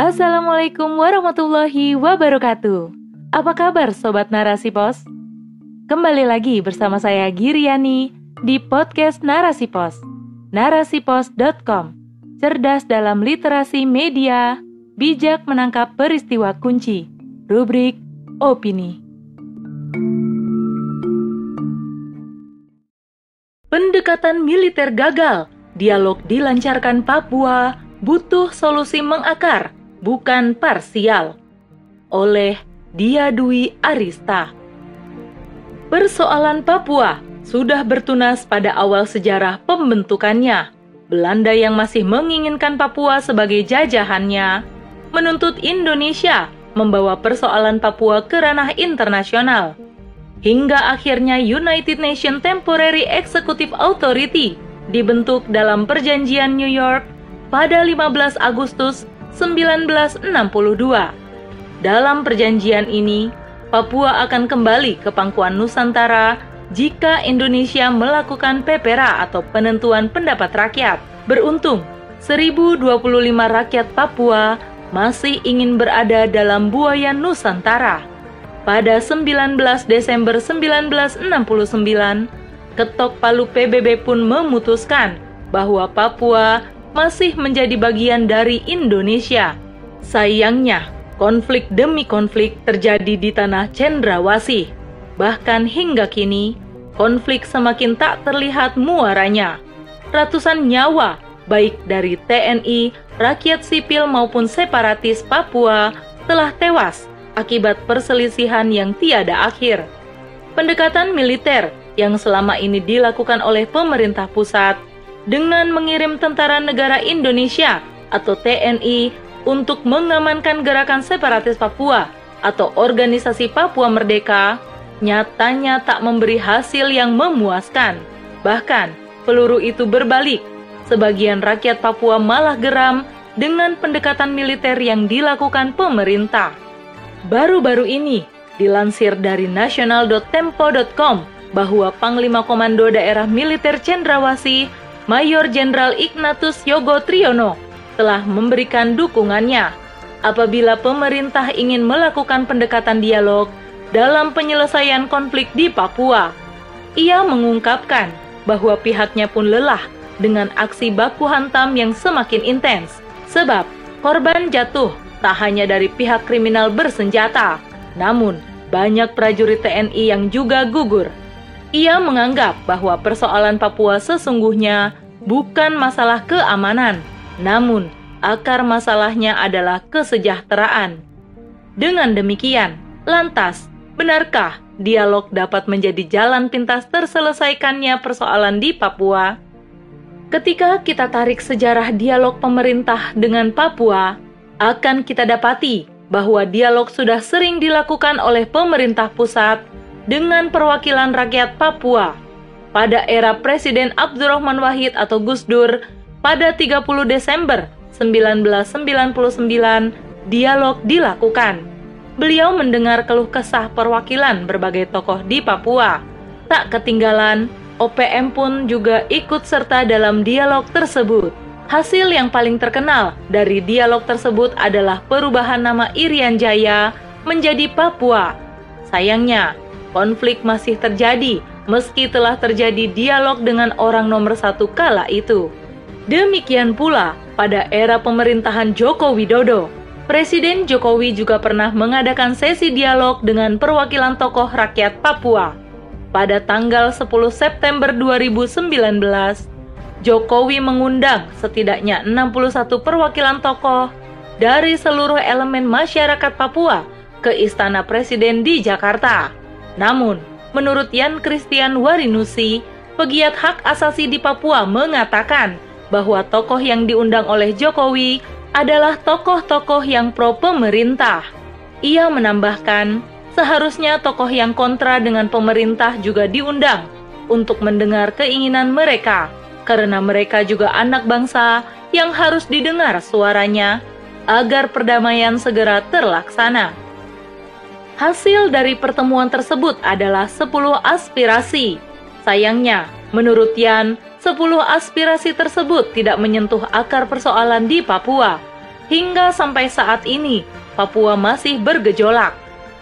Assalamualaikum warahmatullahi wabarakatuh. Apa kabar Sobat Narasi Pos? Kembali lagi bersama saya Giriani di podcast Narasi Pos. Narasipos.com Cerdas dalam literasi media, bijak menangkap peristiwa kunci. Rubrik Opini. Pendekatan militer gagal, dialog dilancarkan Papua, butuh solusi mengakar, bukan parsial. Oleh Dia Dwi Arista. Persoalan Papua sudah bertunas pada awal sejarah pembentukannya. Belanda yang masih menginginkan Papua sebagai jajahannya menuntut Indonesia membawa persoalan Papua ke ranah internasional hingga akhirnya United Nations Temporary Executive Authority dibentuk dalam perjanjian New York pada 15 Agustus 1962. Dalam perjanjian ini, Papua akan kembali ke pangkuan Nusantara jika Indonesia melakukan pepera atau penentuan pendapat rakyat. Beruntung, 1025 rakyat Papua masih ingin berada dalam buayan Nusantara pada 19 Desember 1969, ketok palu PBB pun memutuskan bahwa Papua masih menjadi bagian dari Indonesia. Sayangnya, konflik demi konflik terjadi di tanah Cendrawasih. Bahkan hingga kini, konflik semakin tak terlihat muaranya. Ratusan nyawa, baik dari TNI, rakyat sipil maupun separatis Papua, telah tewas akibat perselisihan yang tiada akhir. Pendekatan militer yang selama ini dilakukan oleh pemerintah pusat dengan mengirim tentara negara Indonesia atau TNI untuk mengamankan gerakan separatis Papua atau organisasi Papua Merdeka nyatanya tak memberi hasil yang memuaskan. Bahkan, peluru itu berbalik. Sebagian rakyat Papua malah geram dengan pendekatan militer yang dilakukan pemerintah. Baru-baru ini, dilansir dari national.tempo.com bahwa Panglima Komando Daerah Militer Cendrawasih, Mayor Jenderal Ignatius Yogo Triyono, telah memberikan dukungannya apabila pemerintah ingin melakukan pendekatan dialog dalam penyelesaian konflik di Papua. Ia mengungkapkan bahwa pihaknya pun lelah dengan aksi baku hantam yang semakin intens, sebab korban jatuh tak hanya dari pihak kriminal bersenjata, namun banyak prajurit TNI yang juga gugur. Ia menganggap bahwa persoalan Papua sesungguhnya bukan masalah keamanan, namun akar masalahnya adalah kesejahteraan. Dengan demikian, lantas, benarkah dialog dapat menjadi jalan pintas terselesaikannya persoalan di Papua? Ketika kita tarik sejarah dialog pemerintah dengan Papua, akan kita dapati bahwa dialog sudah sering dilakukan oleh pemerintah pusat dengan perwakilan rakyat Papua. Pada era Presiden Abdurrahman Wahid atau Gus Dur pada 30 Desember 1999, dialog dilakukan. Beliau mendengar keluh kesah perwakilan berbagai tokoh di Papua. Tak ketinggalan, OPM pun juga ikut serta dalam dialog tersebut. Hasil yang paling terkenal dari dialog tersebut adalah perubahan nama Irian Jaya menjadi Papua. Sayangnya, konflik masih terjadi meski telah terjadi dialog dengan orang nomor satu kala itu. Demikian pula pada era pemerintahan Joko Widodo. Presiden Jokowi juga pernah mengadakan sesi dialog dengan perwakilan tokoh rakyat Papua. Pada tanggal 10 September 2019, Jokowi mengundang setidaknya 61 perwakilan tokoh dari seluruh elemen masyarakat Papua ke Istana Presiden di Jakarta. Namun, menurut Yan Christian Warinusi, pegiat hak asasi di Papua mengatakan bahwa tokoh yang diundang oleh Jokowi adalah tokoh-tokoh yang pro pemerintah. Ia menambahkan, seharusnya tokoh yang kontra dengan pemerintah juga diundang untuk mendengar keinginan mereka karena mereka juga anak bangsa yang harus didengar suaranya agar perdamaian segera terlaksana. Hasil dari pertemuan tersebut adalah 10 aspirasi. Sayangnya, menurut Yan, 10 aspirasi tersebut tidak menyentuh akar persoalan di Papua. Hingga sampai saat ini, Papua masih bergejolak.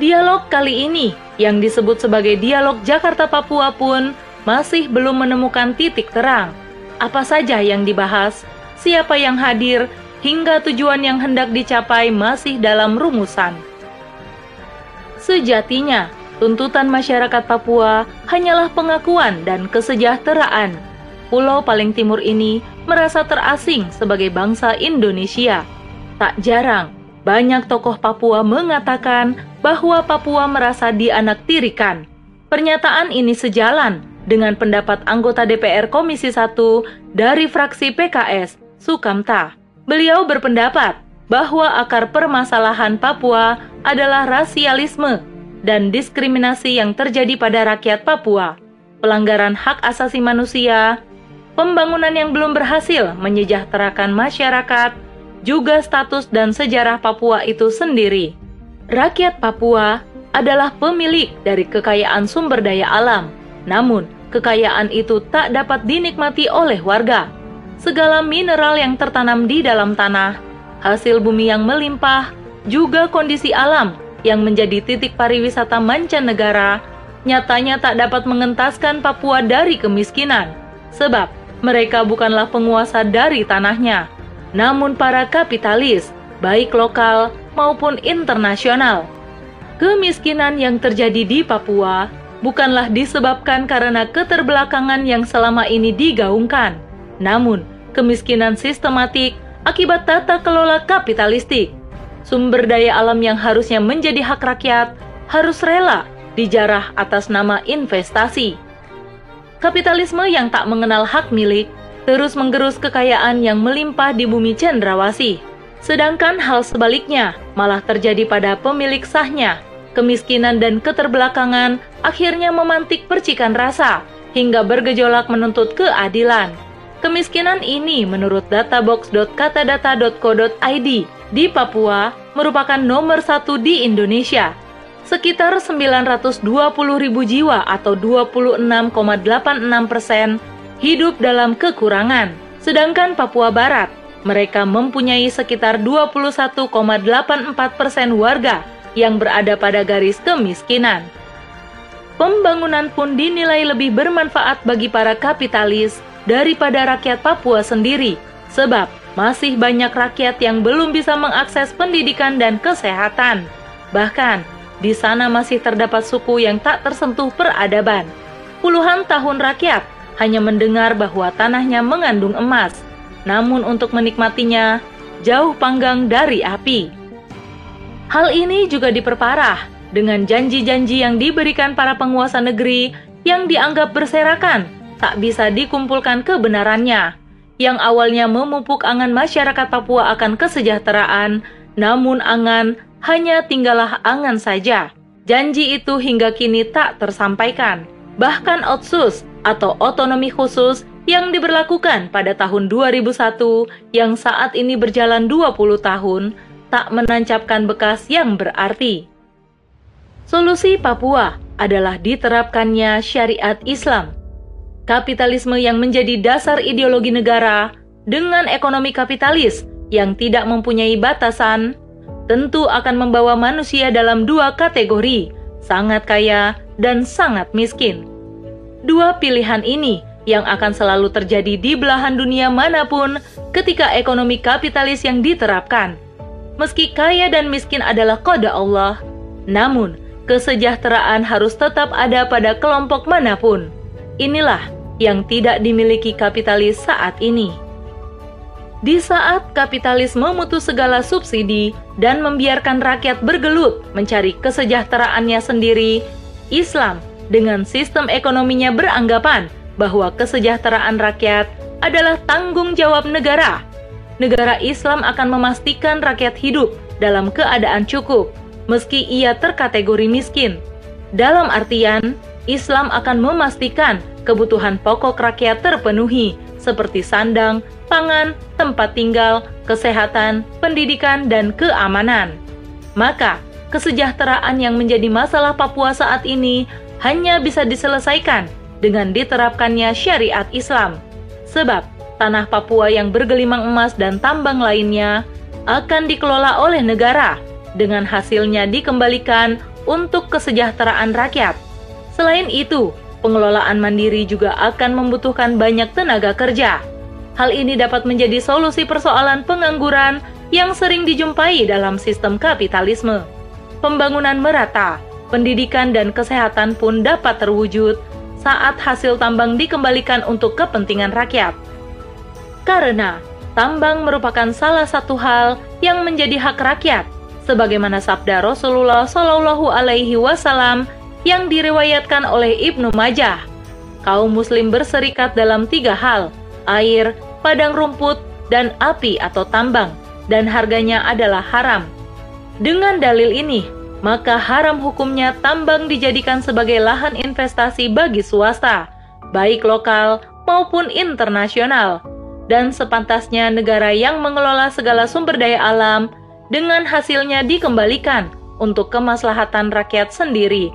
Dialog kali ini, yang disebut sebagai Dialog Jakarta-Papua pun, masih belum menemukan titik terang. Apa saja yang dibahas, siapa yang hadir, hingga tujuan yang hendak dicapai masih dalam rumusan. Sejatinya, tuntutan masyarakat Papua hanyalah pengakuan dan kesejahteraan. Pulau paling timur ini merasa terasing sebagai bangsa Indonesia. Tak jarang, banyak tokoh Papua mengatakan bahwa Papua merasa dianaktirikan. Pernyataan ini sejalan dengan pendapat anggota DPR Komisi 1 dari fraksi PKS, Sukamta. Beliau berpendapat bahwa akar permasalahan Papua adalah rasialisme dan diskriminasi yang terjadi pada rakyat Papua, pelanggaran hak asasi manusia, pembangunan yang belum berhasil menyejahterakan masyarakat, juga status dan sejarah Papua itu sendiri. Rakyat Papua adalah pemilik dari kekayaan sumber daya alam, namun kekayaan itu tak dapat dinikmati oleh warga. Segala mineral yang tertanam di dalam tanah, hasil bumi yang melimpah, juga kondisi alam yang menjadi titik pariwisata mancanegara, nyatanya tak dapat mengentaskan Papua dari kemiskinan, sebab mereka bukanlah penguasa dari tanahnya, namun para kapitalis, baik lokal maupun internasional. Kemiskinan yang terjadi di Papua bukanlah disebabkan karena keterbelakangan yang selama ini digaungkan, namun kemiskinan sistematik akibat tata kelola kapitalistik sumber daya alam yang harusnya menjadi hak rakyat harus rela dijarah atas nama investasi. Kapitalisme yang tak mengenal hak milik terus menggerus kekayaan yang melimpah di bumi cendrawasih. Sedangkan hal sebaliknya malah terjadi pada pemilik sahnya. Kemiskinan dan keterbelakangan akhirnya memantik percikan rasa hingga bergejolak menuntut keadilan. Kemiskinan ini menurut databox.katadata.co.id di Papua merupakan nomor satu di Indonesia. Sekitar 920 ribu jiwa atau 26,86 persen hidup dalam kekurangan. Sedangkan Papua Barat, mereka mempunyai sekitar 21,84 persen warga yang berada pada garis kemiskinan. Pembangunan pun dinilai lebih bermanfaat bagi para kapitalis daripada rakyat Papua sendiri, sebab masih banyak rakyat yang belum bisa mengakses pendidikan dan kesehatan. Bahkan, di sana masih terdapat suku yang tak tersentuh peradaban. Puluhan tahun rakyat hanya mendengar bahwa tanahnya mengandung emas, namun untuk menikmatinya jauh panggang dari api. Hal ini juga diperparah dengan janji-janji yang diberikan para penguasa negeri yang dianggap berserakan, tak bisa dikumpulkan kebenarannya yang awalnya memupuk angan masyarakat Papua akan kesejahteraan, namun angan hanya tinggallah angan saja. Janji itu hingga kini tak tersampaikan. Bahkan otsus atau otonomi khusus yang diberlakukan pada tahun 2001 yang saat ini berjalan 20 tahun tak menancapkan bekas yang berarti. Solusi Papua adalah diterapkannya syariat Islam kapitalisme yang menjadi dasar ideologi negara dengan ekonomi kapitalis yang tidak mempunyai batasan, tentu akan membawa manusia dalam dua kategori, sangat kaya dan sangat miskin. Dua pilihan ini yang akan selalu terjadi di belahan dunia mana pun ketika ekonomi kapitalis yang diterapkan. Meski kaya dan miskin adalah kode Allah, namun kesejahteraan harus tetap ada pada kelompok mana pun. Inilah yang tidak dimiliki kapitalis saat ini. Di saat kapitalis memutus segala subsidi dan membiarkan rakyat bergelut mencari kesejahteraannya sendiri, Islam dengan sistem ekonominya beranggapan bahwa kesejahteraan rakyat adalah tanggung jawab negara. Negara Islam akan memastikan rakyat hidup dalam keadaan cukup, meski ia terkategori miskin. Dalam artian, Islam akan memastikan kebutuhan pokok rakyat terpenuhi, seperti sandang, pangan, tempat tinggal, kesehatan, pendidikan, dan keamanan. Maka, kesejahteraan yang menjadi masalah Papua saat ini hanya bisa diselesaikan dengan diterapkannya syariat Islam. Sebab tanah Papua yang bergelimang emas dan tambang lainnya akan dikelola oleh negara, dengan hasilnya dikembalikan untuk kesejahteraan rakyat. Selain itu, pengelolaan mandiri juga akan membutuhkan banyak tenaga kerja. Hal ini dapat menjadi solusi persoalan pengangguran yang sering dijumpai dalam sistem kapitalisme. Pembangunan merata, pendidikan dan kesehatan pun dapat terwujud saat hasil tambang dikembalikan untuk kepentingan rakyat. Karena tambang merupakan salah satu hal yang menjadi hak rakyat, sebagaimana sabda Rasulullah Shallallahu Alaihi Wasallam yang diriwayatkan oleh Ibnu Majah. Kaum Muslim berserikat dalam tiga hal: air, padang rumput, dan api atau tambang, dan harganya adalah haram. Dengan dalil ini, maka haram hukumnya tambang dijadikan sebagai lahan investasi bagi swasta, baik lokal maupun internasional dan sepantasnya negara yang mengelola segala sumber daya alam dengan hasilnya dikembalikan untuk kemaslahatan rakyat sendiri.